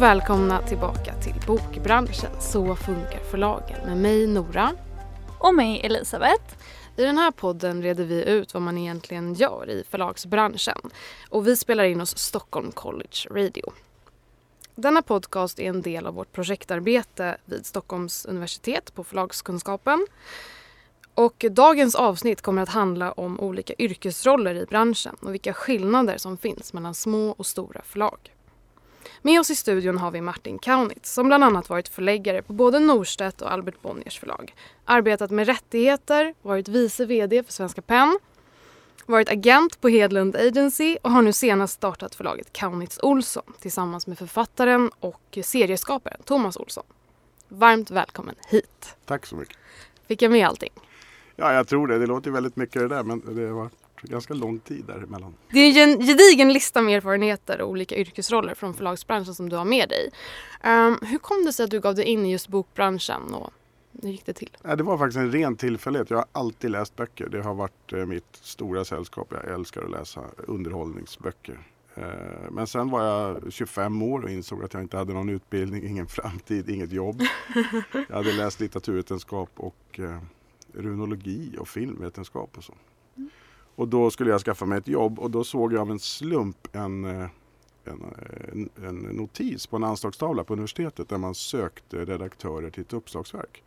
Och välkomna tillbaka till Bokbranschen. Så funkar förlagen med mig Nora. Och mig Elisabeth. I den här podden reder vi ut vad man egentligen gör i förlagsbranschen. Och vi spelar in hos Stockholm College Radio. Denna podcast är en del av vårt projektarbete vid Stockholms universitet på Förlagskunskapen. Och dagens avsnitt kommer att handla om olika yrkesroller i branschen och vilka skillnader som finns mellan små och stora förlag. Med oss i studion har vi Martin Kaunitz som bland annat varit förläggare på både Norstedt och Albert Bonniers förlag. Arbetat med rättigheter, varit vice VD för Svenska Penn, varit agent på Hedlund Agency och har nu senast startat förlaget Kaunitz Olsson tillsammans med författaren och serieskaparen Thomas Olsson. Varmt välkommen hit. Tack så mycket. Fick jag med allting? Ja, jag tror det. Det låter väldigt mycket det där men det var ganska lång tid däremellan. Det är en gedigen lista med erfarenheter och olika yrkesroller från förlagsbranschen som du har med dig. Um, hur kom det sig att du gav dig in i just bokbranschen och hur gick det till? Det var faktiskt en ren tillfällighet. Jag har alltid läst böcker. Det har varit eh, mitt stora sällskap. Jag älskar att läsa underhållningsböcker. Eh, men sen var jag 25 år och insåg att jag inte hade någon utbildning, ingen framtid, inget jobb. Jag hade läst litteraturvetenskap och eh, runologi och filmvetenskap och så. Och då skulle jag skaffa mig ett jobb och då såg jag av en slump en, en, en, en notis på en anslagstavla på universitetet där man sökte redaktörer till ett uppslagsverk.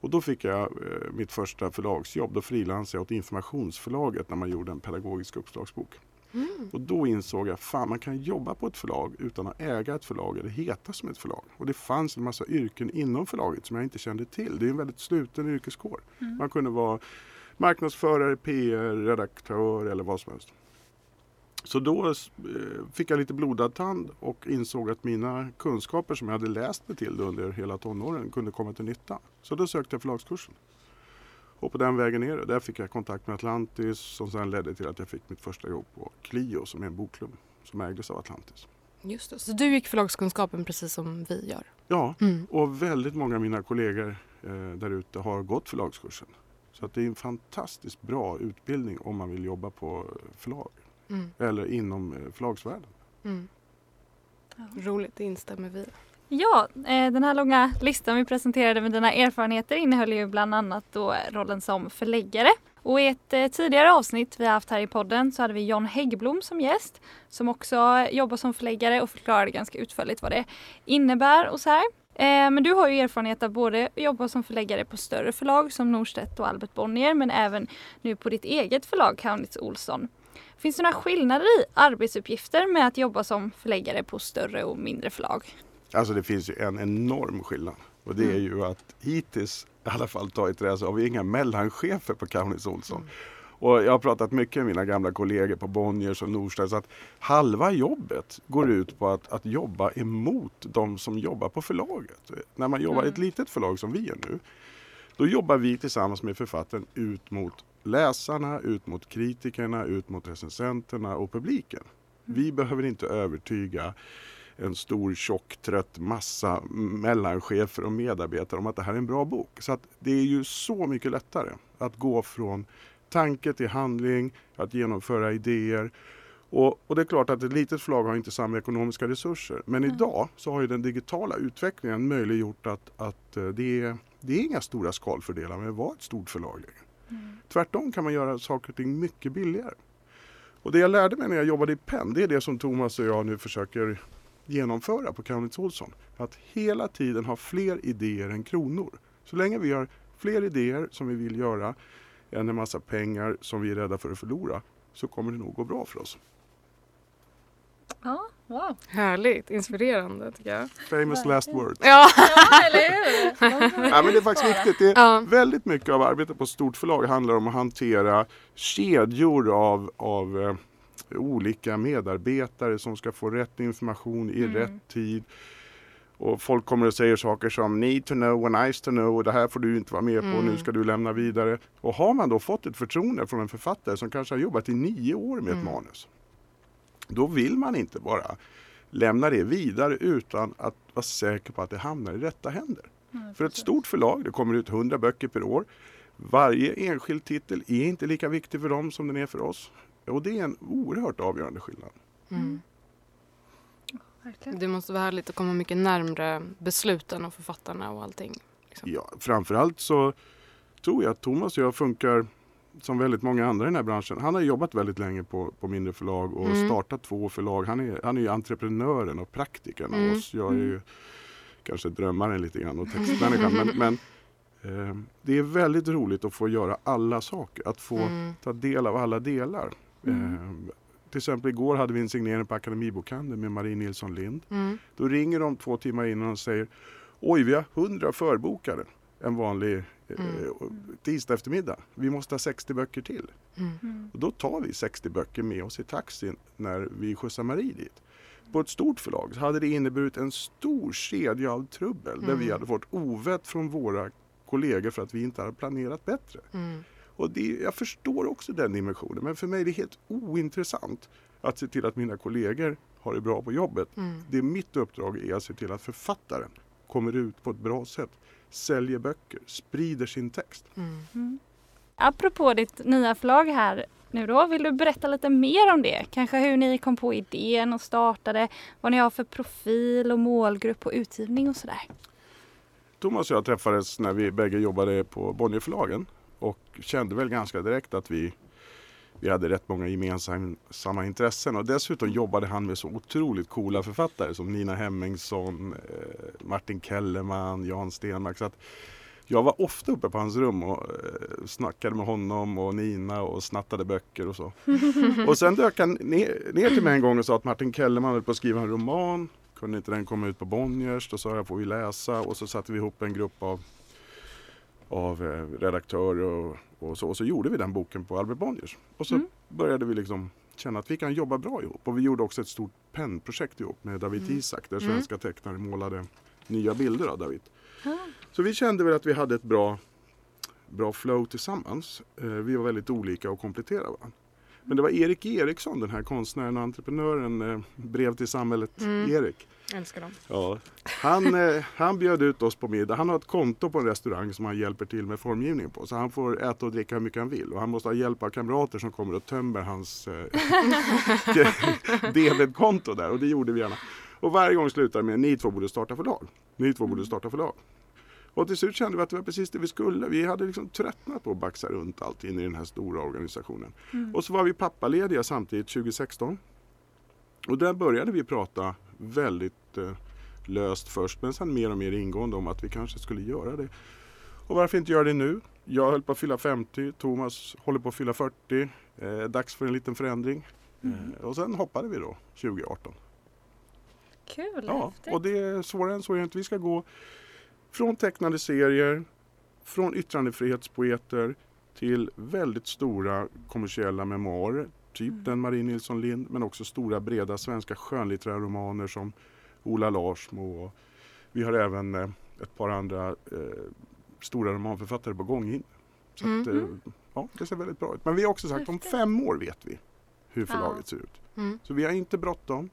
Och då fick jag eh, mitt första förlagsjobb. Då frilansade jag åt Informationsförlaget när man gjorde en pedagogisk uppslagsbok. Mm. Och då insåg jag att man kan jobba på ett förlag utan att äga ett förlag eller heta som ett förlag. Och det fanns en massa yrken inom förlaget som jag inte kände till. Det är en väldigt sluten yrkeskår. Mm. Man kunde vara marknadsförare, PR, redaktör eller vad som helst. Så då eh, fick jag lite blodad tand och insåg att mina kunskaper som jag hade läst mig till under hela tonåren kunde komma till nytta. Så då sökte jag förlagskursen. Och på den vägen ner där fick jag kontakt med Atlantis som sedan ledde till att jag fick mitt första jobb på Clio som är en bokklubb som ägdes av Atlantis. Just det, så du gick förlagskunskapen precis som vi gör? Ja, mm. och väldigt många av mina kollegor eh, där ute har gått förlagskursen. Så att det är en fantastiskt bra utbildning om man vill jobba på förlag. Mm. Eller inom eh, förlagsvärlden. Mm. Ja. Roligt, det instämmer vi Ja, eh, den här långa listan vi presenterade med dina erfarenheter innehöll ju bland annat då rollen som förläggare. Och i ett eh, tidigare avsnitt vi har haft här i podden så hade vi John Häggblom som gäst som också jobbar som förläggare och förklarade ganska utförligt vad det innebär och så här. Eh, men du har ju erfarenhet av både jobba som förläggare på större förlag som Norstedt och Albert Bonnier men även nu på ditt eget förlag Kaunitz Olsson. Finns det några skillnader i arbetsuppgifter med att jobba som förläggare på större och mindre förlag? Alltså det finns ju en enorm skillnad och det är mm. ju att hittills i alla fall tagit det så har vi inga mellanchefer på Kaunitz Olsson. Mm. Och jag har pratat mycket med mina gamla kollegor på Bonniers och Norstedts att halva jobbet går ut på att, att jobba emot de som jobbar på förlaget. När man jobbar i ett mm. litet förlag som vi är nu, då jobbar vi tillsammans med författaren ut mot läsarna, ut mot kritikerna, ut mot recensenterna och publiken. Mm. Vi behöver inte övertyga en stor tjock trött massa mellanchefer och medarbetare om att det här är en bra bok. Så att det är ju så mycket lättare att gå från tanke till handling, att genomföra idéer. Och, och, det är klart att ett litet förlag har inte samma ekonomiska resurser. Men mm. idag så har ju den digitala utvecklingen möjliggjort att, att eh, det, är, det är inga stora skalfördelar med att vara ett stort förlag mm. Tvärtom kan man göra saker och ting mycket billigare. Och det jag lärde mig när jag jobbade i Penn, det är det som Thomas och jag nu försöker genomföra på Kaunitz Olsson. Att hela tiden ha fler idéer än kronor. Så länge vi har fler idéer som vi vill göra än en massa pengar som vi är rädda för att förlora så kommer det nog gå bra för oss. Ja, wow. Härligt, inspirerande tycker jag. Famous last words. Ja, ja eller hur? ja, men det är faktiskt viktigt. Det är ja. Väldigt mycket av arbetet på stort förlag handlar om att hantera kedjor av, av eh, olika medarbetare som ska få rätt information i mm. rätt tid. Och folk kommer och säger saker som need to know och nice to know och det här får du inte vara med mm. på, nu ska du lämna vidare. Och har man då fått ett förtroende från en författare som kanske har jobbat i nio år med mm. ett manus. Då vill man inte bara lämna det vidare utan att vara säker på att det hamnar i rätta händer. Mm, För ett stort förlag, det kommer ut 100 böcker per år. Varje enskild titel är inte lika viktig för dem som den är för oss. Och det är en oerhört avgörande skillnad. Mm. Verkligen. Det måste vara härligt att komma mycket närmre besluten och författarna och allting. Liksom. Ja, framförallt så tror jag att Thomas och jag funkar som väldigt många andra i den här branschen. Han har jobbat väldigt länge på, på mindre förlag och Mm. startat två förlag. Han är, han är ju entreprenören och praktikern av Mm. oss. Jag är ju kanske drömmaren lite grann och textmänniskan. men men eh, det är väldigt roligt att få göra alla saker. Att få Mm. ta del av alla delar. Mm. Eh, till exempel igår hade vi en signering på Akademibokhandeln med Marie Nilsson Lind. Mm. Då ringer de två timmar innan och säger Oj, vi har 100 förbokade en vanlig eh, Mm. tisdag eftermiddag. Vi måste ha 60 böcker till. Mm. Mm. Och då tar vi 60 böcker med oss i taxin när vi skjutsar Marie dit. På ett stort förlag så hade det inneburit en stor kedja av trubbel där Mm. vi hade fått ovett från våra kollegor för att vi inte hade planerat bättre. Och det, jag förstår också den dimensionen men för mig är det helt ointressant att se till att mina kollegor har det bra på jobbet. Mm. Det mitt uppdrag är att se till att författaren kommer ut på ett bra sätt, säljer böcker, sprider sin text. Mm. Mm. Apropå ditt nya förlag här nu då, vill du berätta lite mer om det? Kanske hur ni kom på idén och startade, vad ni har för profil och målgrupp och utgivning och sådär. Thomas och jag träffades när vi bägge jobbade på Bonnierförlagen och kände väl ganska direkt att vi, vi hade rätt många gemensamma intressen och dessutom jobbade han med så otroligt coola författare som Nina Hemmingsson, eh, Martin Kellerman, Jan Stenmark. Så att jag var ofta uppe på hans rum och eh, snackade med honom och Nina och snattade böcker och så. Och sen dök han ner, ner till mig en gång och sa att Martin Kellerman höll på att skriva en roman. Kunde inte den komma ut på Bonniers? Då sa jag, får vi läsa? Och så satte vi ihop en grupp av, av eh, redaktörer och, och så. Och så gjorde vi den boken på Albert Bonniers. Och så Mm. började vi liksom känna att vi kan jobba bra ihop. Och vi gjorde också ett stort pennprojekt ihop med David Mm. Isak där Mm. svenska tecknare målade nya bilder av David. Ah. Så vi kände väl att vi hade ett bra, bra flow tillsammans. Eh, vi var väldigt olika och kompletterade varandra. Men det var Erik Eriksson, den här konstnären och entreprenören, eh, brev till samhället, Mm. Erik. Älskar dem. Ja. Han, eh, han bjöd ut oss på middag. Han har ett konto på en restaurang som han hjälper till med formgivningen på. Så han får äta och dricka hur mycket han vill. Och han måste ha hjälp av kamrater som kommer och tömmer hans eh, debetkonto där. Och det gjorde vi gärna. Och varje gång slutar med ni två borde starta förlag. Ni två borde starta förlag. Och till slut kände vi att det var precis det vi skulle. Vi hade liksom tröttnat på att baxa runt allt in i den här stora organisationen. Mm. Och så var vi pappalediga samtidigt 2016. Och där började vi prata väldigt eh, löst först men sen mer och mer ingående om att vi kanske skulle göra det. Och varför inte göra det nu? Jag höll på att fylla 50, Thomas håller på att fylla 40. Eh, dags för en liten förändring. Mm. Eh, och sen hoppade vi då 2018. Kul, Ja, häftigt. och det är svårare än så är inte. Vi ska gå från tecknade serier, från yttrandefrihetspoeter till väldigt stora kommersiella memoarer. Typ Mm. den Marie Nilsson Lind men också stora breda svenska skönlitterära romaner som Ola Larsmo. Och vi har även eh, ett par andra eh, stora romanförfattare på gång in. Så att, eh, Mhm. ja, det ser väldigt bra ut. Men vi har också sagt om Häftigt. fem år vet vi hur Ja. förlaget ser ut. Mm. Så vi har inte bråttom.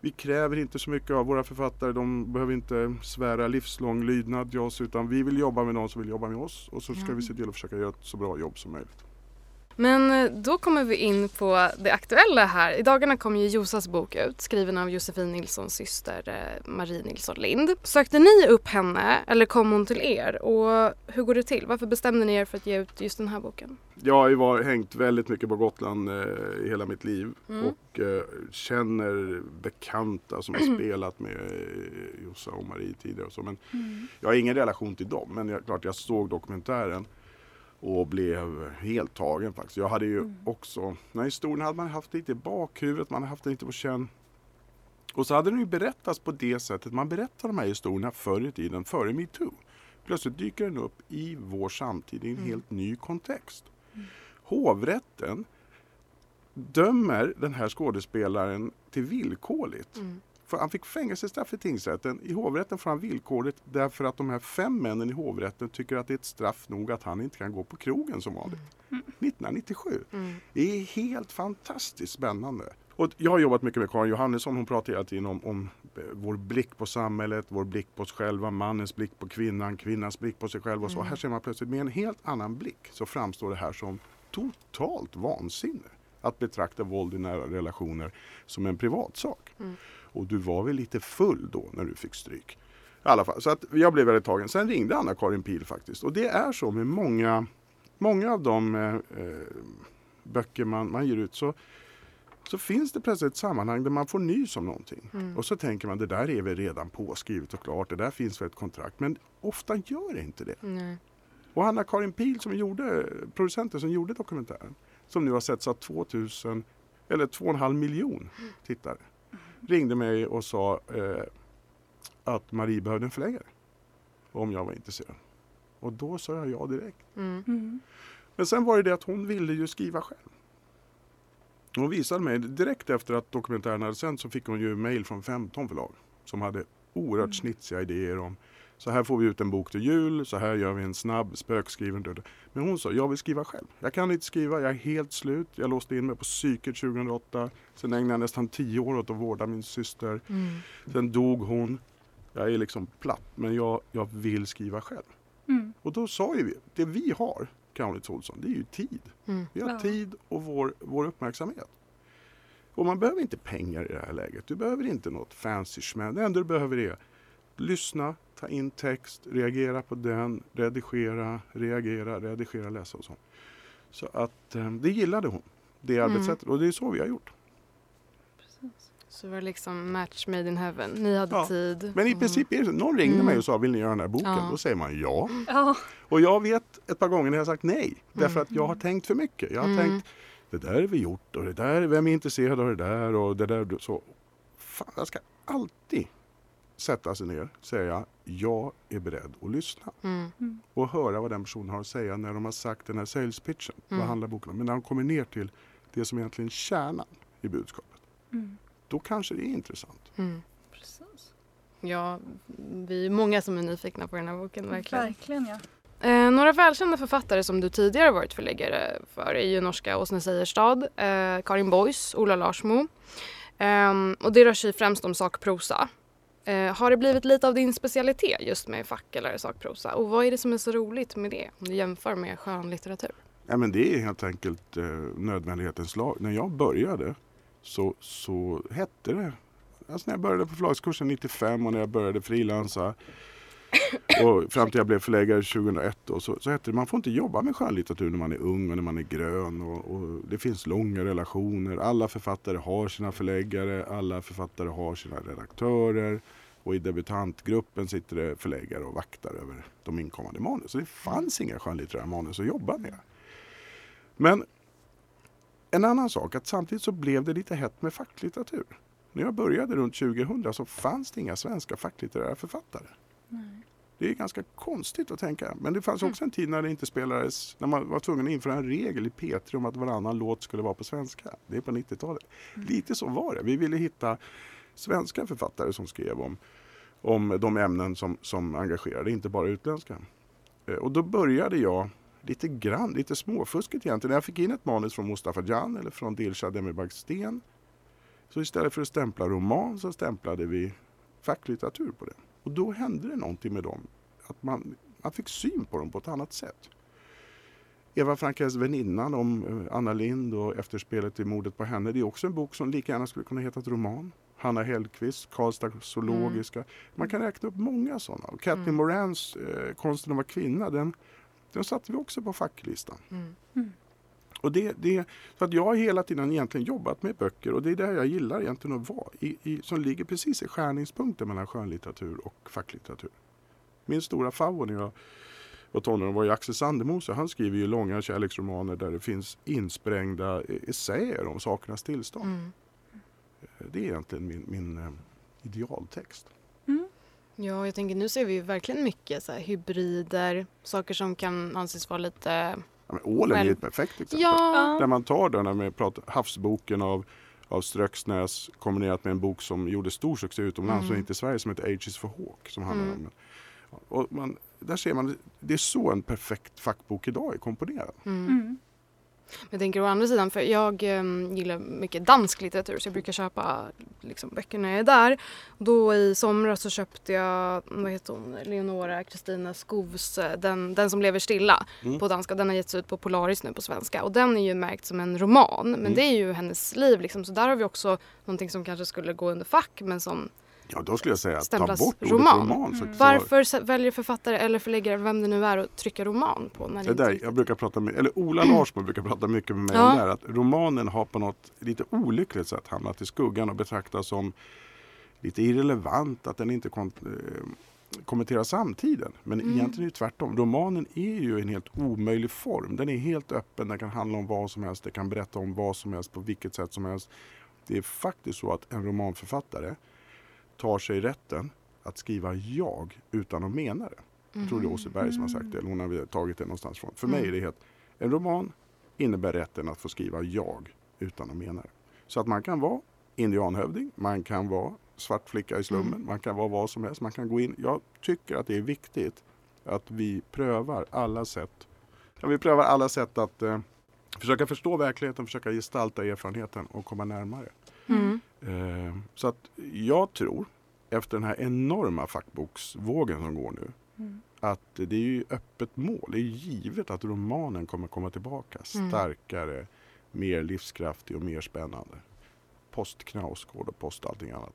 Vi kräver inte så mycket av våra författare. De behöver inte svära livslång lydnad till oss utan vi vill jobba med någon som vill jobba med oss och så ska Ja. vi se till att försöka göra ett så bra jobb som möjligt. Men eh, då kommer vi in på det aktuella här. I dagarna kom ju Josas bok ut, skriven av Josefin Nilssons syster eh, Marie Nilsson Lind. Sökte ni upp henne eller kom hon till er? Och hur går det till? Varför bestämde ni er för att ge ut just den här boken? Jag har ju var, hängt väldigt mycket på Gotland eh, i hela mitt liv Mm. och eh, känner bekanta som har spelat med eh, Jossa och Marie tidigare och så. Men Mm. jag har ingen relation till dem men jag, klart jag såg dokumentären och blev helt tagen faktiskt. Jag hade ju Mm. också, den här historien hade man haft lite i bakhuvudet, man hade haft den lite på känn. Och så hade den ju berättats på det sättet man berättar de här historierna förr i tiden, före metoo. Plötsligt dyker den upp i vår samtid i en Mm. helt ny kontext. Hovrätten dömer den här skådespelaren till villkorligt. Mm. Han fick fängelsestraff i tingsrätten. I hovrätten får han villkorligt därför att de här fem männen i hovrätten tycker att det är ett straff nog att han inte kan gå på krogen som vanligt. 1997. Mm. Det är helt fantastiskt spännande. Och jag har jobbat mycket med Karin Johannesson. Hon pratar hela tiden om, om eh, vår blick på samhället, vår blick på oss själva, mannens blick på kvinnan, kvinnans blick på sig själv och så. Mm. Här ser man plötsligt med en helt annan blick så framstår det här som totalt vansinne. Att betrakta våld i nära relationer som en privatsak. Mm. Och du var väl lite full då när du fick stryk. I alla fall, så att jag blev väldigt tagen. Sen ringde Anna-Karin Pil faktiskt. Och det är så med många, många av de eh, eh, böcker man, man ger ut. Så, så finns det plötsligt ett sammanhang där man får nys om någonting. Mm. Och så tänker man det där är väl redan påskrivet och klart. Det där finns väl ett kontrakt. Men ofta gör det inte det. Nej. Och Anna-Karin Pil som gjorde, producenten som gjorde dokumentären. Som nu har setts av 2000 eller 2,5 miljon tittare. Ringde mig och sa eh, att Marie behövde en förläggare. Om jag var intresserad. Och då sa jag ja direkt. Mm. Mm. Men sen var det det att hon ville ju skriva själv. Hon visade mig direkt efter att dokumentären hade sänts så fick hon ju mail från 15 förlag. Som hade oerhört snitsiga idéer om så här får vi ut en bok till jul, så här gör vi en snabb spökskriven död. Men hon sa, jag vill skriva själv. Jag kan inte skriva, jag är helt slut. Jag låste in mig på psyket 2008. Sen ägnade jag nästan 10 år åt att vårda min syster. Mm. Sen dog hon. Jag är liksom platt, men jag, jag vill skriva själv. Mm. Och då sa ju vi, det vi har, Kaunitz Olsson, det är ju tid. Mm. Vi har Ja. tid och vår, vår uppmärksamhet. Och man behöver inte pengar i det här läget. Du behöver inte något fancy schman. Det enda du behöver är lyssna, ta in text, reagera på den, redigera, reagera, redigera, läsa och så. Så att eh, det gillade hon, det Mm. arbetssättet. Och det är så vi har gjort. Så var det liksom match made in heaven. Ni hade Ja. tid. Men i Mm. princip är det så. Någon ringde Mm. mig och sa, vill ni göra den här boken? Ja. Då säger man ja. Ja. Och jag vet ett par gånger när jag har sagt nej. Därför Mm. att jag har tänkt för mycket. Jag har Mm. tänkt, det där är vi gjort och det där, vem är intresserad av det där och det där. Så, fan, jag ska alltid sätta sig ner och säga, jag är beredd att lyssna. Mm. Mm. Och höra vad den personen har att säga när de har sagt den här sales pitchen. Mm. Vad handlar boken om? Men när de kommer ner till det som egentligen är kärnan i budskapet. Mm. Då kanske det är intressant. Mm. Precis. Ja, vi är många som är nyfikna på den här boken verkligen. Verkligen ja. Eh, några välkända författare som du tidigare varit förläggare för är ju norska Åsne Seierstad, eh, Karin Boys, Ola Larsmo. Ehm, och det rör sig främst om sakprosa. Eh, har det blivit lite av din specialitet just med fack eller sakprosa? Och vad är det som är så roligt med det om du jämför med skönlitteratur? Ja, men det är helt enkelt eh, nödvändighetens lag. När jag började så, så hette det, alltså när jag började på förlagskursen 95 och när jag började frilansa och fram till jag blev förläggare 2001 då, så, så hette det man får inte jobba med skönlitteratur när man är ung och när man är grön och, och det finns långa relationer. Alla författare har sina förläggare, alla författare har sina redaktörer och i debutantgruppen sitter det förläggare och vaktar över de inkommande manus. Så det fanns inga skönlitterära manus att jobba med. Men en annan sak, att samtidigt så blev det lite hett med facklitteratur. När jag började runt 2000 så fanns det inga svenska facklitterära författare. Det är ganska konstigt att tänka. Men det fanns också en tid när det inte spelades, när man var tvungen att införa en regel i P3 om att varannan låt skulle vara på svenska. Det är på 90-talet. Lite så var det. Vi ville hitta svenska författare som skrev om, om de ämnen som, som engagerade, inte bara utländska. Eh, Och då började jag lite grann, lite småfuskigt egentligen. När jag fick in ett manus från Mustafa Jan eller från Dilshad Demirbag-Sten. Så istället för att stämpla roman så stämplade vi facklitteratur på det. Och då hände det någonting med dem. Att man, man fick syn på dem på ett annat sätt. Eva Frankes väninnan om eh, Anna Lind och efterspelet till mordet på henne. Det är också en bok som lika gärna skulle kunna heta ett roman. Hanna Hellquist, Karlstad zoologiska. Man kan räkna upp många sådana. Och Katrin Mm. Morans eh, Konsten att vara kvinna, den, den satte vi också på facklistan. Mm. Och det, det, så att jag har hela tiden egentligen jobbat med böcker och det är där jag gillar egentligen att vara. I, i, som ligger precis i skärningspunkten mellan skönlitteratur och facklitteratur. Min stora favorit när jag var tonåring var ju Axel Sandemose. Han skriver ju långa kärleksromaner där det finns insprängda essäer om sakernas tillstånd. Mm. Det är egentligen min, min eh, idealtext. Ja, jag tänker nu ser vi verkligen mycket så här, hybrider, saker som kan anses vara lite... Ja, men Ålen är Själv- ett perfekt exempel. Ja, Där man tar den här med pratar, havsboken av, av Ströksnäs kombinerat med en bok som gjorde stor succé utomlands Mm. och inte i Sverige som heter Age is for Hawk. Som handlar Mm. om, och man, där ser man, det är så en perfekt fackbok idag är komponerad. mm. Mm. Jag tänker å andra sidan, för jag um, gillar mycket dansk litteratur så jag brukar köpa liksom, böcker när jag är där. Då i somras så köpte jag, vad heter hon, Leonora Kristina Skovs eh, den, den som lever stilla Mm. på danska. Den har getts ut på Polaris nu på svenska och den är ju märkt som en roman men Mm. det är ju hennes liv liksom så där har vi också någonting som kanske skulle gå under fack men som Ja, då skulle jag säga ta bort ordet roman. roman. så, Mm. varför väljer författare eller förläggare, vem det nu är, att trycka roman på? När det Det där, jag brukar prata med, eller Ola Larsmo brukar prata mycket med mig Ja. om det här, att romanen har på något lite olyckligt sätt hamnat i skuggan och betraktas som lite irrelevant, att den inte kon- eh, kommenterar samtiden. Men Mm. egentligen är det tvärtom. Romanen är ju en helt omöjlig form. Den är helt öppen, den kan handla om vad som helst, den kan berätta om vad som helst på vilket sätt som helst. Det är faktiskt så att en romanförfattare tar sig rätten att skriva jag utan att mena det. Jag tror det är Åseberg som har sagt det, eller hon har tagit det någonstans från. För mig är det helt, en roman innebär rätten att få skriva jag utan att mena det. Så att man kan vara indianhövding, man kan vara svart flicka i slummen, Mm. man kan vara vad som helst. Man kan gå in. Jag tycker att det är viktigt att vi prövar alla sätt. Ja, vi prövar alla sätt att eh, försöka förstå verkligheten, försöka gestalta erfarenheten och komma närmare. Eh, så att jag tror, efter den här enorma fackboksvågen som går nu, Mm. att det är ju öppet mål. Det är givet att romanen kommer komma tillbaka Mm. starkare, mer livskraftig och mer spännande. Post Knausgård och post allting annat.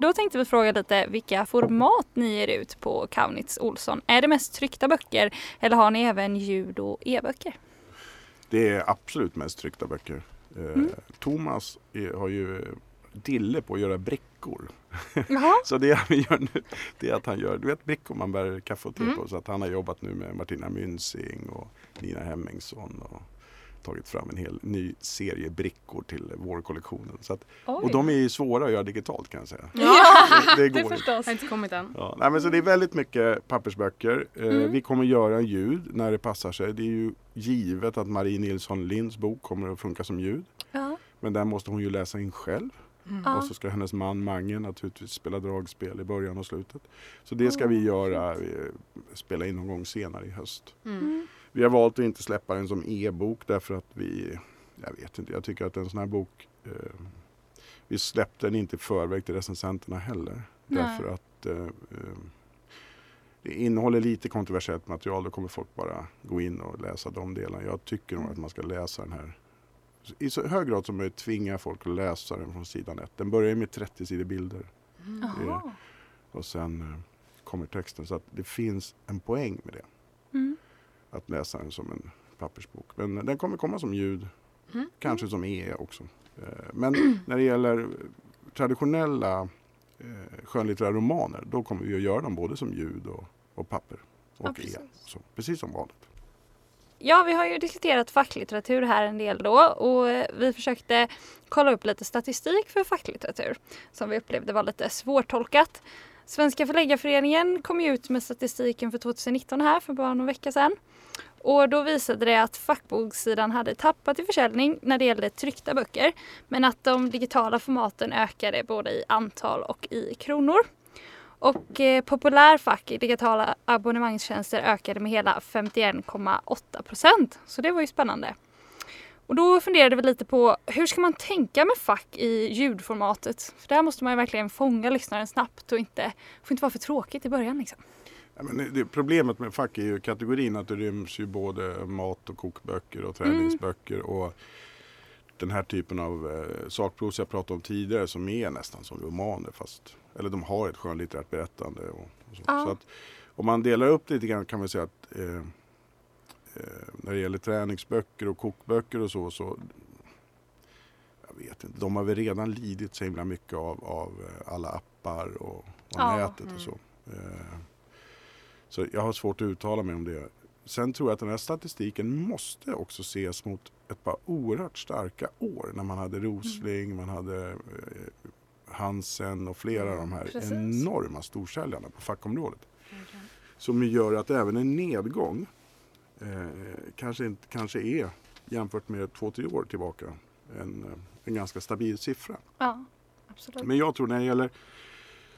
Då tänkte vi fråga lite vilka format ni ger ut på Kaunitz Olsson. Är det mest tryckta böcker eller har ni även ljud och e-böcker? Det är absolut mest tryckta böcker. Eh, Mm. Thomas har ju eh, dille på att göra brickor. Så det han gör nu, det är att han gör, du vet brickor man bär kaffe och te Mm. på. Så att han har jobbat nu med Martina Münsing och Nina Hemmingsson och tagit fram en hel ny serie brickor till vårkollektionen. Så att, och de är ju svåra att göra digitalt kan jag säga. Ja, Det, det det går inte. förstås. har inte kommit än. Ja, nej, men så det är väldigt mycket pappersböcker. Eh, Mm. Vi kommer göra ljud när det passar sig. Det är ju givet att Marie Nilsson Linds bok kommer att funka som ljud. Ja. Men den måste hon ju läsa in själv. Mm. Och så ska hennes man Mange naturligtvis spela dragspel i början och slutet. Så det ska vi göra, eh, spela in någon gång senare i höst. Mm. Mm. Vi har valt att inte släppa den som e-bok därför att vi, jag vet inte, jag tycker att en sån här bok, eh, vi släppte den inte i förväg till recensenterna heller. Nej. Därför att eh, eh, det innehåller lite kontroversiellt material, då kommer folk bara gå in och läsa de delarna. Jag tycker nog att man ska läsa den här i så hög grad som möjligt tvinga folk att läsa den från sidan ett. Den börjar med 30 sidor bilder Mm. Jaha. och sen eh, kommer texten. Så att det finns en poäng med det. Mm. Att läsa den som en pappersbok. Men den kommer komma som ljud, Mm. kanske som e också. Eh, Men när det gäller traditionella eh, skönlitterära romaner då kommer vi att göra dem både som ljud och, och papper. Och Ja, e. precis. Så, precis som vanligt. Ja, vi har ju diskuterat facklitteratur här en del då och eh, vi försökte kolla upp lite statistik för facklitteratur som vi upplevde var lite svårtolkat. Svenska förläggarföreningen kom ut med statistiken för 2019 här för bara någon vecka sedan. Och då visade det att fackbokssidan hade tappat i försäljning när det gällde tryckta böcker men att de digitala formaten ökade både i antal och i kronor. Och eh, populärfack i digitala abonnemangstjänster ökade med hela 51,8 procent. Så det var ju spännande. Och då funderade vi lite på hur ska man tänka med fack i ljudformatet? För där måste man ju verkligen fånga lyssnaren snabbt och inte, får inte vara för tråkigt i början liksom. Men det, problemet med fack är ju kategorin att det ryms ju både mat och kokböcker och träningsböcker och den här typen av eh, sakprosa jag pratade om tidigare som är nästan som romaner fast eller de har ett skönlitterärt berättande. Och, och så. Ja. så att, om man delar upp det lite grann kan man säga att eh, eh, när det gäller träningsböcker och kokböcker och så, så jag vet inte, de har väl redan lidit så himla mycket av, av eh, alla appar och, och Ja, nätet mm. och så. Eh, så jag har svårt att uttala mig om det. Sen tror jag att den här statistiken måste också ses mot ett par oerhört starka år när man hade Rosling, man hade eh, Hansen och flera av de här Precis. enorma storsäljarna på fackområdet. Som gör att även en nedgång eh, kanske, inte, kanske är jämfört med två, tre år tillbaka en, eh, en ganska stabil siffra. Ja, absolut. Men jag tror när det gäller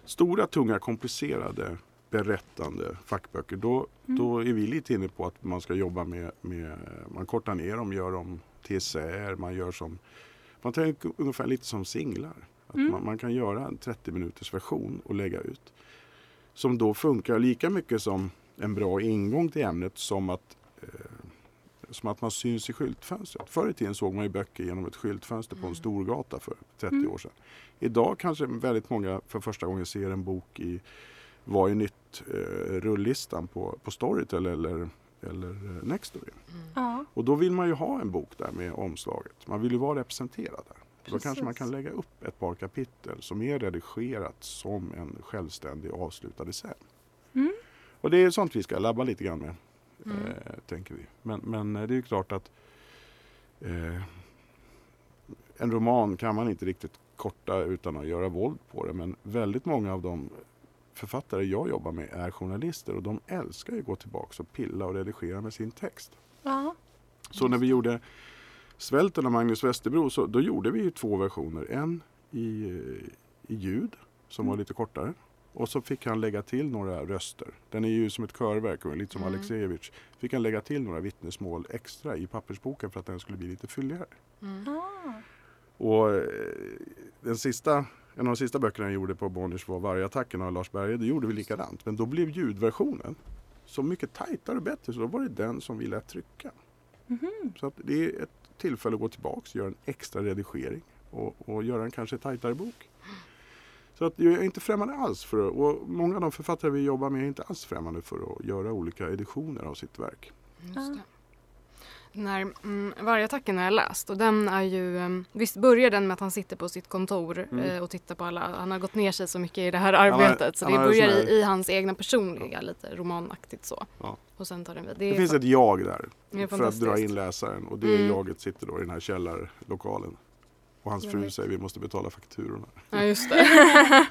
stora, tunga, komplicerade berättande fackböcker då, Mm. då är vi lite inne på att man ska jobba med, med man kortar ner dem, gör dem till essäer, man gör som man tänker ungefär lite som singlar. Att Mm. man, man kan göra en 30 minuters version och lägga ut. Som då funkar lika mycket som en bra ingång till ämnet som att, eh, som att man syns i skyltfönstret. Förr i tiden såg man ju böcker genom ett skyltfönster på en stor gata för 30 Mm. år sedan. Idag kanske väldigt många för första gången ser en bok i Vad är nytt eh, rullistan på, på Storytel eller, eller eh, Nextory. Ja. Och då vill man ju ha en bok där med omslaget. Man vill ju vara representerad där. Då kanske man Precis. kan lägga upp ett par kapitel som är redigerat som en självständig avslutad essä. Mm. Och det är sånt vi ska labba lite grann med, Mm. eh, tänker vi. Men, men det är ju klart att eh, en roman kan man inte riktigt korta utan att göra våld på det. Men väldigt många av de författare jag jobbar med är journalister och de älskar ju att gå tillbaka och pilla och redigera med sin text. Ja. Så när vi gjorde Svälten av Magnus Westerbro så då gjorde vi ju två versioner. En i, i ljud som var Mm. lite kortare. Och så fick han lägga till några röster. Den är ju som ett körverk, och lite som Mm. Alexejevitj. Fick han lägga till några vittnesmål extra i pappersboken för att den skulle bli lite fylligare. Mm. Ah. Och eh, den sista, en av de sista böckerna jag gjorde på Bonniers var Vargattacken av Lars Berge. Det gjorde vi likadant. Men då blev ljudversionen så mycket tajtare och bättre så då var det den som vi lät trycka. Mhm. Så att det är ett tillfälle att gå tillbaks, göra en extra redigering och, och göra en kanske tajtare bok. Så att jag är inte främmande alls för det. Och många av de författare vi jobbar med är inte alls främmande för att göra olika editioner av sitt verk. Just det. När mm, Vargattacken har jag läst och den är ju, mm, visst börjar den med att han sitter på sitt kontor Mm. eh, och tittar på alla, han har gått ner sig så mycket i det här har- arbetet så han det har börjar här- i, i hans egna personliga, lite romanaktigt så. Ja. Och sen tar den vid. Det, är finns ett jag där det är för att dra in läsaren och det Mm. jaget sitter då i den här källarlokalen. Och hans fru säger vi måste betala fakturorna. Ja, just det.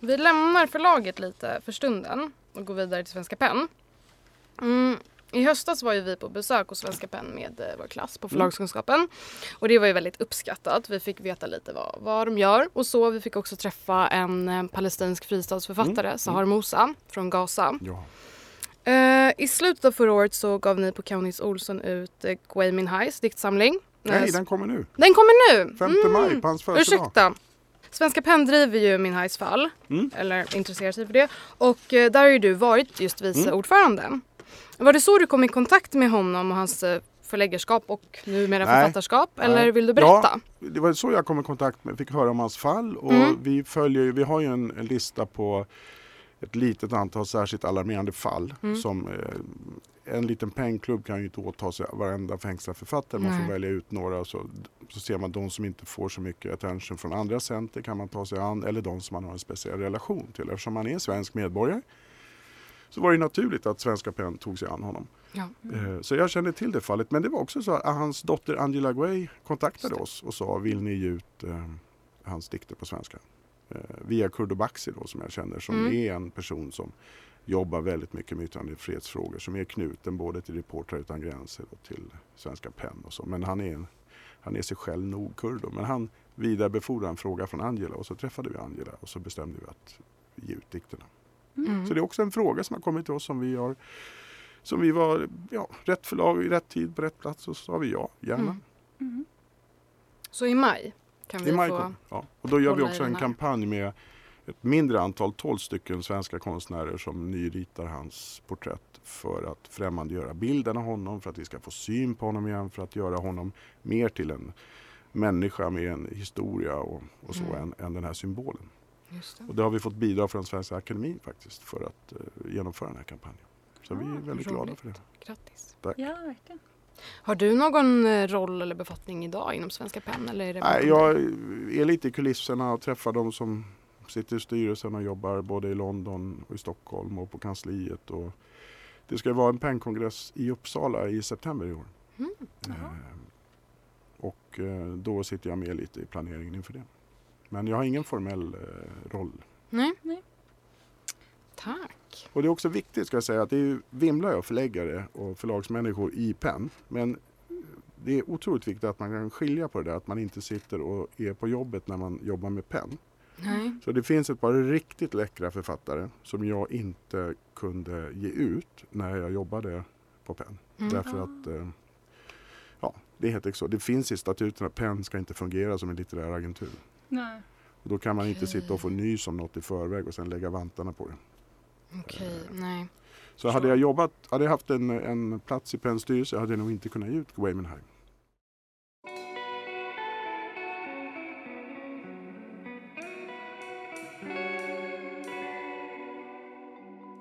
Vi lämnar förlaget lite för stunden och går vidare till Svenska Penn. Mm. I höstas var ju vi på besök hos Svenska Penn med eh, vår klass på förlagskunskapen. Och det var ju väldigt uppskattat. Vi fick veta lite vad, vad de gör och så. Vi fick också träffa en eh, palestinsk fristadsförfattare, Mm. Sahar Musa från Gaza. Ja. Eh, I slutet av förra året så gav ni på Kaunis Olsson ut uh, Gui Minhais diktsamling. Nej, Eh, den kommer nu. den kommer nu! 5 Mm. maj på hans födelsedag. Ursäkta. Svenska Penn driver ju Minhais fall, Mm. eller intresserar sig för det. Och eh, där har ju du varit just vice Mm. ordförande. Var det så du kom i kontakt med honom och hans eh, förläggarskap och numera Nej. författarskap? Nej. Eller vill du berätta? Ja, det var så jag kom i kontakt med, fick höra om hans fall och Mm. vi följer vi har ju en, en lista på ett litet antal särskilt alarmerande fall Mm. som eh, en liten pengklubb kan ju inte åta sig varenda fängslad författare. Man Nej. får välja ut några och så, så ser man de som inte får så mycket attention från andra center kan man ta sig an eller de som man har en speciell relation till. Eftersom man är svensk medborgare så var det naturligt att Svenska PEN tog sig an honom. Ja. Eh, Så jag kände till det fallet. Men det var också så att hans dotter Angela Guay kontaktade oss och sa vill ni ge ut eh, hans dikter på svenska? Eh, via Kurdo Baxi då som jag känner som Mm. är en person som jobbar väldigt mycket med yttrandefrihetsfrågor som är knuten både till Reportrar utan gränser och till Svenska PEN och så. Men han är, en, han är sig själv nog kurdo. Men han vidarebefordrade en fråga från Angela och så träffade vi Angela och så bestämde vi att ge ut dikterna. Mm. Så det är också en fråga som har kommit till oss som vi har som vi var ja, rätt förlag i rätt tid på rätt plats och så sa vi ja, gärna. Mm. Mm. Så i maj kan vi I maj få... ja. Och då gör vi också en kampanj med ett mindre antal, 12 stycken svenska konstnärer som nyritar hans porträtt för att främmandegöra bilden av honom, för att vi ska få syn på honom igen, för att göra honom mer till en människa med en historia och, och så Mm. än, än den här symbolen. Det. Och det har vi fått bidrag från Svenska Akademin faktiskt för att eh, genomföra den här kampanjen. Så vi är Ah, väldigt roligt. glada för det. Grattis. Tack. Ja, verkligen. Har du någon eh, roll eller befattning idag inom Svenska Penn? Eller är det Nej, jag är lite i kulisserna och träffar de som sitter i styrelsen och jobbar både i London och i Stockholm och på kansliet. Och det ska vara en pennkongress i Uppsala i september i år. Mm. Jaha. Eh, och eh, då sitter jag med lite i planeringen inför det. Men jag har ingen formell eh, roll. Nej. Nej. Tack. Och det är också viktigt ska jag säga att det är vimlar av förläggare och förlagsmänniskor i PEN. Men det är otroligt viktigt att man kan skilja på det där att man inte sitter och är på jobbet när man jobbar med PEN. Nej. Så det finns ett par riktigt läckra författare som jag inte kunde ge ut när jag jobbade på PEN. Mm. Därför att eh, ja, det är helt enkelt så. Det finns i statuterna att PEN ska inte fungera som en litterär agentur. Nej. Och då kan man inte Okej. sitta och få nys om något i förväg och sen lägga vantarna på det. Okej, nej. Så hade jag jobbat, hade jag haft en, en plats i PENs styrelse hade jag nog inte kunnat ge ut Waymanheim.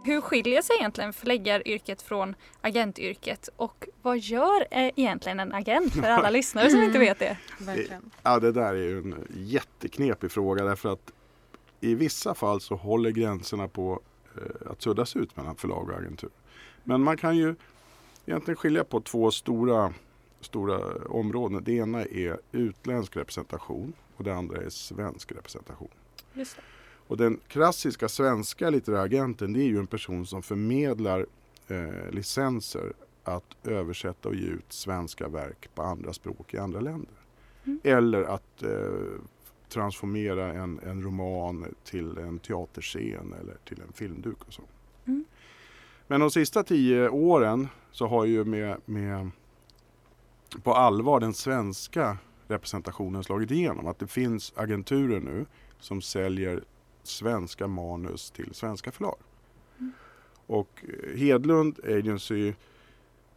Hur skiljer sig egentligen förläggaryrket från agentyrket och vad gör eh, egentligen en agent för alla lyssnare som inte vet det? Verkligen. Ja, det där är ju en jätteknepig fråga därför att i vissa fall så håller gränserna på eh, att suddas ut mellan förlag och agentur. Men man kan ju egentligen skilja på två stora, stora områden. Det ena är utländsk representation och det andra är svensk representation. Just det. Och den klassiska svenska litterära agenten det är ju en person som förmedlar eh, licenser att översätta och ge ut svenska verk på andra språk i andra länder. Mm. Eller att eh, transformera en, en roman till en teaterscen eller till en filmduk och så. Mm. Men de sista tio åren så har ju med, med på allvar den svenska representationen slagit igenom. Att det finns agenturer nu som säljer svenska manus till svenska förlag. Mm. Och eh, Hedlund Agency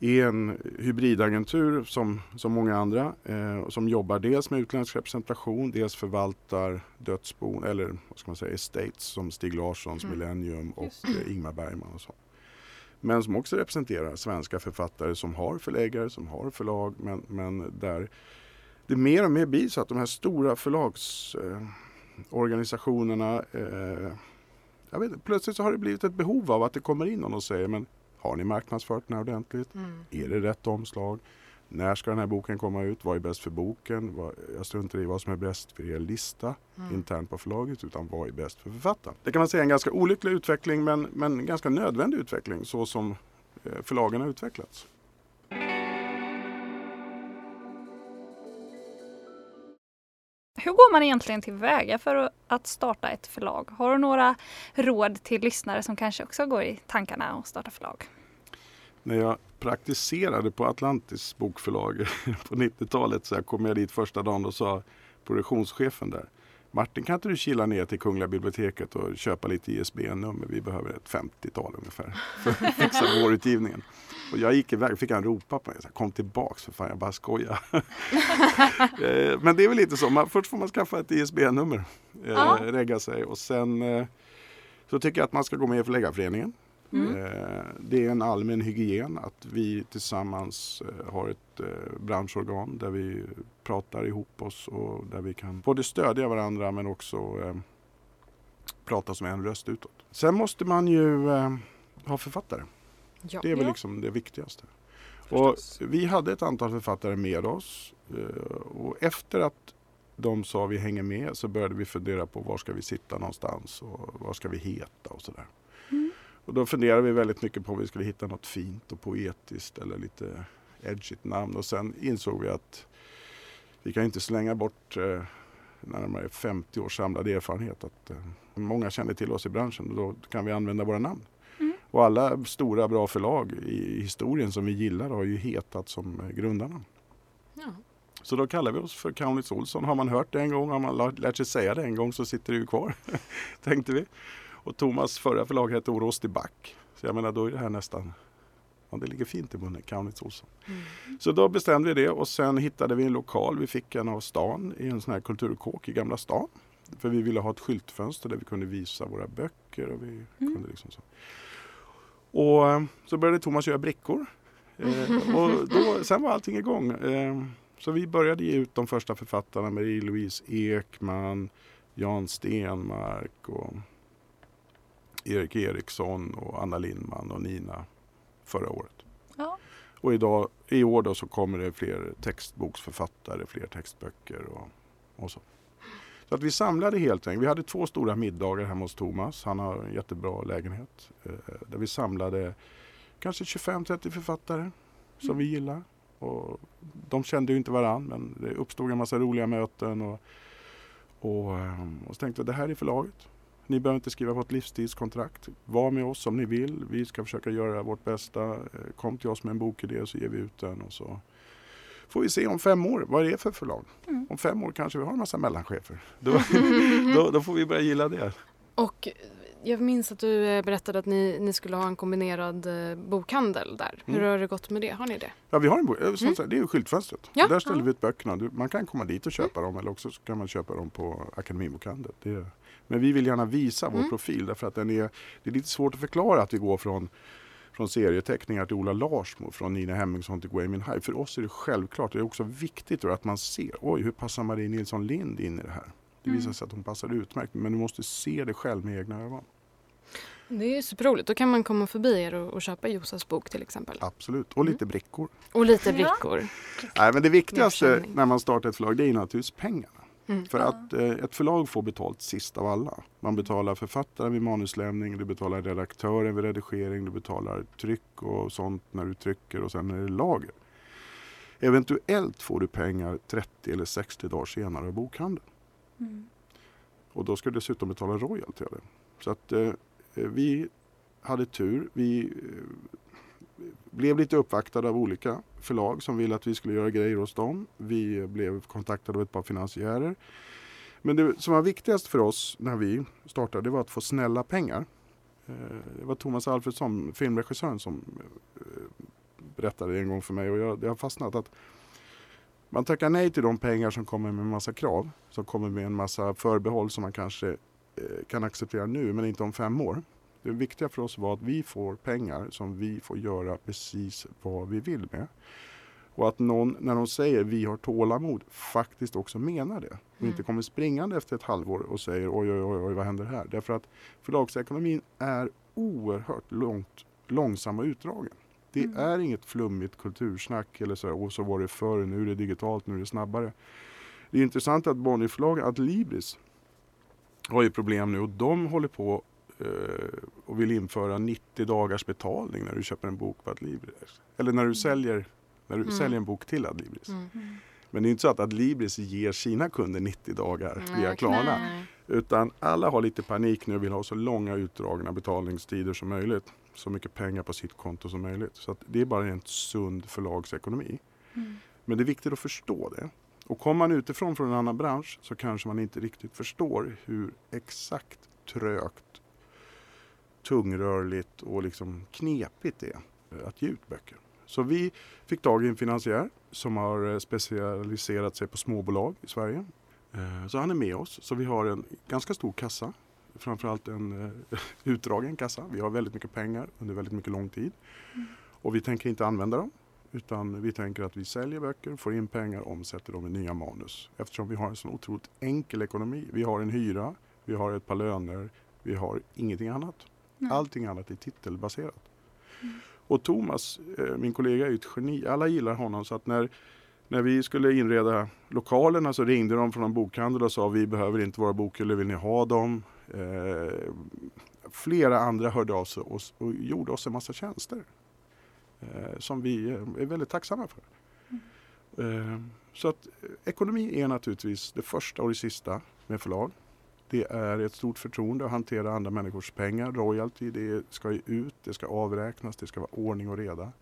är en hybridagentur som, som många andra eh, som jobbar dels med utländsk representation, dels förvaltar dödsbon eller vad ska man säga, estates som Stig Larssons Mm. Millennium och eh, Ingmar Bergman och så. Men som också representerar svenska författare som har förläggare, som har förlag men, men där det mer och mer blir så att de här stora förlagsorganisationerna eh, organisationerna, eh, jag vet, plötsligt så har det blivit ett behov av att det kommer in någon och säger men har ni marknadsfört den här ordentligt? Mm. Är det rätt omslag? När ska den här boken komma ut? Vad är bäst för boken? Vad, jag struntar i vad som är bäst för er lista Mm. internt på förlaget utan vad är bäst för författaren? Det kan man säga är en ganska olycklig utveckling men, men ganska nödvändig utveckling så som eh, förlagen har utvecklats. Hur går man egentligen tillväga för att starta ett förlag? Har du några råd till lyssnare som kanske också går i tankarna att starta förlag? När jag praktiserade på Atlantis bokförlag på 90-talet så kom jag dit första dagen och sa produktionschefen där Martin kan inte du kila ner till Kungliga biblioteket och köpa lite ISBN-nummer? Vi behöver ett 50-tal ungefär för att fixa vårutgivningen. Och jag gick iväg fick han ropa på mig. Så här, Kom tillbaks för fan, jag bara skojar. Eh, Men det är väl lite så, man, först får man skaffa ett ISBN-nummer, eh, regga sig och sen eh, så tycker jag att man ska gå med i Förläggarföreningen. Mm. Eh, Det är en allmän hygien att vi tillsammans eh, har ett eh, branschorgan där vi pratar ihop oss och där vi kan både stödja varandra men också prata som en röst utåt. Sen måste man ju ha författare. Ja. Det är väl liksom det viktigaste. Och vi hade ett antal författare med oss och efter att de sa vi hänger med så började vi fundera på var ska vi sitta någonstans och vad ska vi heta och sådär. Mm. Och då funderade vi väldigt mycket på om vi skulle hitta något fint och poetiskt eller lite edgigt namn och sen insåg vi att vi kan inte slänga bort eh, närmare 50 års samlad erfarenhet. Att, eh, många känner till oss i branschen och då kan vi använda våra namn. Mm. Och alla stora bra förlag i historien som vi gillar har ju hetat som grundarna. Ja. Så då kallar vi oss för Kaunitz Olsson. Har man hört det en gång, har man lärt sig säga det en gång så sitter det ju kvar. Tänkte vi. Och Thomas förra förlag hette Orosty Back. Så jag menar då är det här nästan, ja det ligger fint i munnen, Kaunitz Olsson. Mm. Så då bestämde vi det och sen hittade vi en lokal. Vi fick en av stan i en sån här kulturkåk i Gamla stan. För vi ville ha ett skyltfönster där vi kunde visa våra böcker. Och vi Mm. kunde liksom så. Och eh, så började Thomas göra brickor. Eh, och då, sen var allting igång. Eh, så vi började ge ut de första författarna Marie-Louise Ekman, Jan Stenmark och Erik Eriksson och Anna Lindman och Nina förra året. Ja. Och idag, i år då så kommer det fler textboksförfattare, fler textböcker och, och så. Så att vi samlade helt enkelt. Vi hade två stora middagar hemma hos Thomas. Han har en jättebra lägenhet. Eh, där vi samlade kanske 25-30 författare som Mm. vi gillar. Och de kände ju inte varann men det uppstod en massa roliga möten. Och, Och, ehm, och så tänkte jag det här är förlaget. Ni behöver inte skriva på ett livstidskontrakt. Var med oss om ni vill. Vi ska försöka göra vårt bästa. Eh, Kom till oss med en bokidé så ger vi ut den. Och så får vi se om fem år vad det är för förlag. Mm. Om fem år kanske vi har en massa mellanchefer. Då, då, då får vi börja gilla det. Och jag minns att du eh, berättade att ni, ni skulle ha en kombinerad eh, bokhandel där. Hur Mm. har det gått med det? Har ni det? Ja, vi har en bok. eh, som Mm. Det är ju skyltfönstret. Ja. Där ställer Ja. vi ut böckerna. Man kan komma dit och köpa dem eller också så kan man köpa dem på Akademibokhandeln. Det, men vi vill gärna visa vår Mm. profil därför att den är, det är lite svårt att förklara att vi går från från serieteckningar till Ola Larsmo, från Nina Hemmingsson till Gui Minhai. För oss är det självklart, det är också viktigt då att man ser, oj hur passar Marie Nilsson Lind in i det här? Det visar Mm. sig att hon passar utmärkt, men du måste se det själv med egna ögon. Det är superroligt. Då kan man komma förbi er och, och köpa Josas bok till exempel. Absolut, och lite brickor. Och lite Ja. brickor. Nej, men det viktigaste när man startar ett förlag det är naturligtvis pengarna. Mm. För att eh, ett förlag får betalt sist av alla. Man betalar författaren vid manuslämning, du betalar redaktören vid redigering, du betalar tryck och sånt när du trycker och sen är det lager. Eventuellt får du pengar 30 eller 60 dagar senare av bokhandeln. Mm. Och då ska du dessutom betala royalty av det. Så att eh, vi hade tur. Vi eh, blev lite uppvaktade av olika förlag som ville att vi skulle göra grejer hos dem. Vi blev kontaktade av ett par finansiärer. Men det som var viktigast för oss när vi startade det var att få snälla pengar. Eh, det var Thomas Alfredsson, filmregissören, som eh, berättade det en gång för mig och jag, det har fastnat att man tackar nej till de pengar som kommer med en massa krav, som kommer med en massa förbehåll som man kanske eh, kan acceptera nu men inte om fem år. Det viktiga för oss var att vi får pengar som vi får göra precis vad vi vill med. Och att någon, när de säger vi har tålamod, faktiskt också menar det. Och Mm. inte kommer springande efter ett halvår och säger oj, oj, oj, oj vad händer här? Därför att förlagsekonomin är oerhört långt, långsam och utdragen. Det Mm. är inget flummigt kultursnack eller så, här, och så var det förr, nu är det digitalt, nu är det snabbare. Det är intressant att Bonnierförlaget, Adlibris, har ju problem nu och de håller på och vill införa 90 dagars betalning när du köper en bok på Adlibris. Eller när du säljer, när du Mm. säljer en bok till Adlibris. Mm. Mm. Men det är inte så att Adlibris ger sina kunder 90 dagar Nej, via Klarna. nej. Utan alla har lite panik nu och vill ha så långa utdragna betalningstider som möjligt. Så mycket pengar på sitt konto som möjligt. Så det är bara en sund förlagsekonomi. Mm. Men det är viktigt att förstå det. Och kommer man utifrån från en annan bransch så kanske man inte riktigt förstår hur exakt trögt, tungrörligt och liksom knepigt det är att ge ut böcker. Så vi fick tag i en finansiär som har eh, specialiserat sig på småbolag i Sverige. Eh, Så han är med oss. Så vi har en ganska stor kassa. Framförallt en eh, utdragen kassa. Vi har väldigt mycket pengar under väldigt mycket lång tid. Och vi tänker inte använda dem. Utan vi tänker att vi säljer böcker, får in pengar, omsätter dem i nya manus. Eftersom vi har en så otroligt enkel ekonomi. Vi har en hyra, vi har ett par löner, vi har ingenting annat. Nej. Allting annat är titelbaserat. Och Thomas, eh, min kollega, är ju ett geni. Alla gillar honom så att när, när vi skulle inreda lokalerna så ringde de från en bokhandel och sa vi behöver inte våra bokhyllor, vill ni ha dem? Eh, flera andra hörde av sig och, och gjorde oss en massa tjänster. Eh, som vi eh, är väldigt tacksamma för. Eh, så att eh, ekonomi är naturligtvis det första och det sista med förlag. Det är ett stort förtroende att hantera andra människors pengar. Royalty, det ska ju ut, det ska avräknas, det ska vara ordning och reda.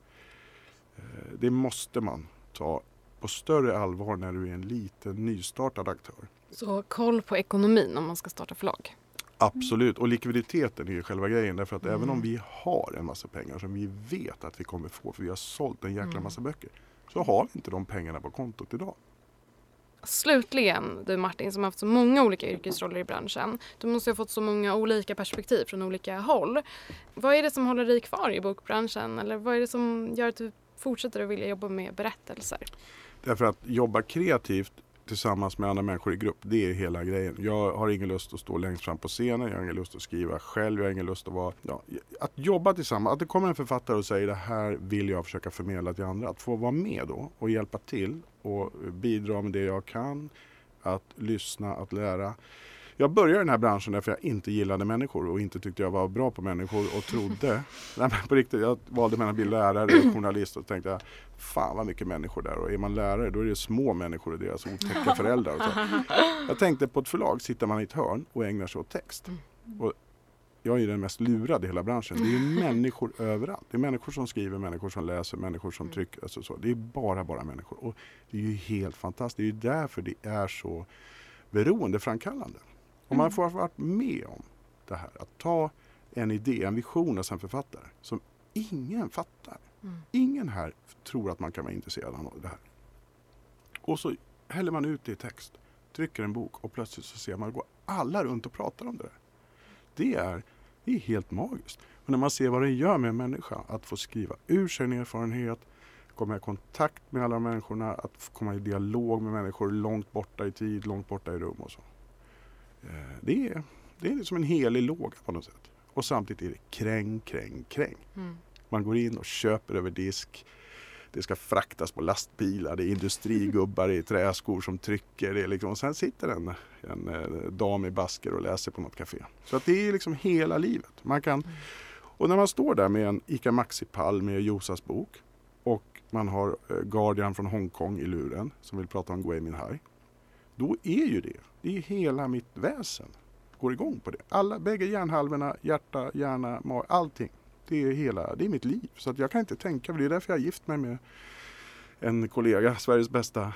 Eh, Det måste man ta på större allvar när du är en liten nystartad aktör. Så koll på ekonomin om man ska starta förlag. Absolut, och likviditeten är ju själva grejen. Därför att Mm. även om vi har en massa pengar som vi vet att vi kommer få, för vi har sålt en jäkla Mm. massa böcker, så har vi inte de pengarna på kontot idag. Slutligen, du Martin som har haft så många olika yrkesroller i branschen. Du måste ha fått så många olika perspektiv från olika håll. Vad är det som håller dig kvar i bokbranschen? Eller vad är det som gör att du fortsätter att vilja jobba med berättelser? Därför att jobba kreativt tillsammans med andra människor i grupp, det är hela grejen. Jag har ingen lust att stå längst fram på scenen, jag har ingen lust att skriva själv, jag har ingen lust att vara... Ja, att jobba tillsammans, att det kommer en författare och säger det här vill jag försöka förmedla till andra. Att få vara med då och hjälpa till och bidra med det jag kan. Att lyssna, att lära. Jag började i den här branschen därför jag inte gillade människor och inte tyckte jag var bra på människor och trodde, nej men på riktigt, jag valde mellan att bli lärare och journalist och tänkte jag, fan vad mycket människor där och är man lärare då är det små människor och deras otäcka föräldrar. Och så. Jag tänkte på ett förlag sitter man i ett hörn och ägnar sig åt text. Och jag är den mest lurade i hela branschen. Det är ju människor överallt. Det är människor som skriver, människor som läser, människor som trycker. Alltså så. Det är bara, bara människor. Och det är ju helt fantastiskt. Det är ju därför det är så beroendeframkallande. Om man får varit med om det här, att ta en idé, en vision hos en författare som ingen fattar. Mm. Ingen här tror att man kan vara intresserad av det här. Och så häller man ut det i text, trycker en bok och plötsligt så ser man, går alla runt och pratar om det där. Det är, det är helt magiskt. Och när man ser vad det gör med en människa, att få skriva ur sig en erfarenhet, komma i kontakt med alla människorna, att komma i dialog med människor långt borta i tid, långt borta i rum och så. Eh, Det är, det är som en helig låga på något sätt. Och samtidigt är det kräng, kräng, kräng. Mm. Man går in och köper över disk. Det ska fraktas på lastbilar, det är industrigubbar i träskor som trycker. Det är liksom, och sen sitter en, en eh, dam i basker och läser på något café. Så att det är liksom hela livet. Man kan, och när man står där med en ICA Maxi-pall med Josas bok och man har eh, Guardian från Hongkong i luren som vill prata om Gui Minhai. Då är ju det, det är hela mitt väsen går igång på det. Alla, bägge hjärnhalvorna, hjärta, hjärna, mag, allting. Det är, hela, det är mitt liv. Så att jag kan inte tänka, det är därför jag har gift mig med en kollega, Sveriges bästa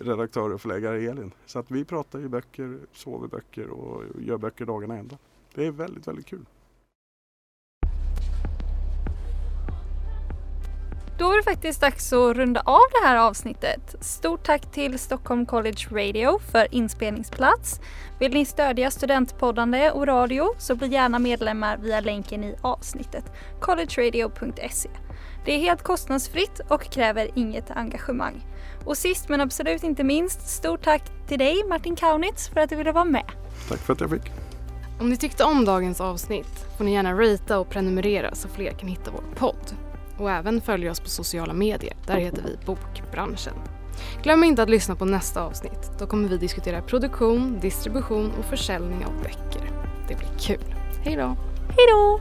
redaktör och förläggare Elin. Så att vi pratar ju böcker, sover böcker och gör böcker dagarna ända. Det är väldigt, väldigt kul. Då är det faktiskt dags att runda av det här avsnittet. Stort tack till Stockholm College Radio för inspelningsplats. Vill ni stödja studentpoddande och radio så bli gärna medlemmar via länken i avsnittet, collegeradio.se. Det är helt kostnadsfritt och kräver inget engagemang. Och sist men absolut inte minst, stort tack till dig Martin Kaunitz för att du ville vara med. Tack för att jag fick. Om ni tyckte om dagens avsnitt får ni gärna ratea och prenumerera så fler kan hitta vår podd. Och även följa oss på sociala medier. Där heter vi Bokbranschen. Glöm inte att lyssna på nästa avsnitt. Då kommer vi diskutera produktion, distribution och försäljning av böcker. Det blir kul. Hej då! Hej då!